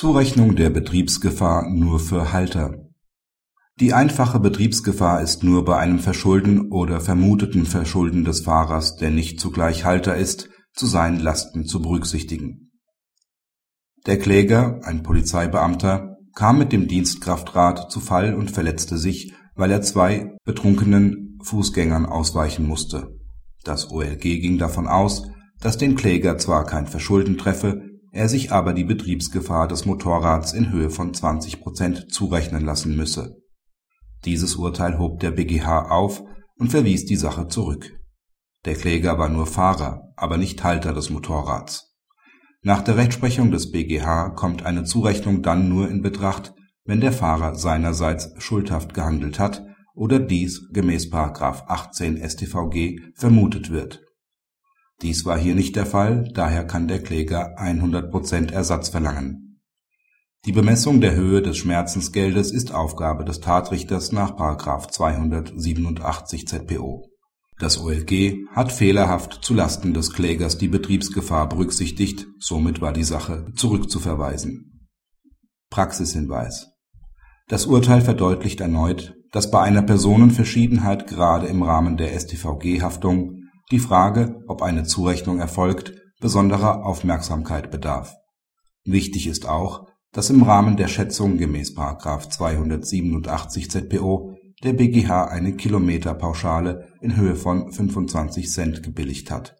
Zurechnung der Betriebsgefahr nur für Halter Die einfache Betriebsgefahr ist nur bei einem Verschulden oder vermuteten Verschulden des Fahrers, der nicht zugleich Halter ist, zu seinen Lasten zu berücksichtigen. Der Kläger, ein Polizeibeamter, kam mit dem Dienstkraftrad zu Fall und verletzte sich, weil er zwei betrunkenen Fußgängern ausweichen musste. Das OLG ging davon aus, dass den Kläger zwar kein Verschulden treffe er sich aber die Betriebsgefahr des Motorrads in Höhe von 20 Prozent zurechnen lassen müsse. Dieses Urteil hob der BGH auf und verwies die Sache zurück. Der Kläger war nur Fahrer, aber nicht Halter des Motorrads. Nach der Rechtsprechung des BGH kommt eine Zurechnung dann nur in Betracht, wenn der Fahrer seinerseits schuldhaft gehandelt hat oder dies gemäß 18 StVG vermutet wird dies war hier nicht der Fall, daher kann der Kläger 100% Ersatz verlangen. Die Bemessung der Höhe des Schmerzensgeldes ist Aufgabe des Tatrichters nach § 287 ZPO. Das OLG hat fehlerhaft zulasten des Klägers die Betriebsgefahr berücksichtigt, somit war die Sache zurückzuverweisen. Praxishinweis Das Urteil verdeutlicht erneut, dass bei einer Personenverschiedenheit gerade im Rahmen der StVG-Haftung die Frage, ob eine Zurechnung erfolgt, besonderer Aufmerksamkeit bedarf. Wichtig ist auch, dass im Rahmen der Schätzung gemäß § 287 ZPO der BGH eine Kilometerpauschale in Höhe von 25 Cent gebilligt hat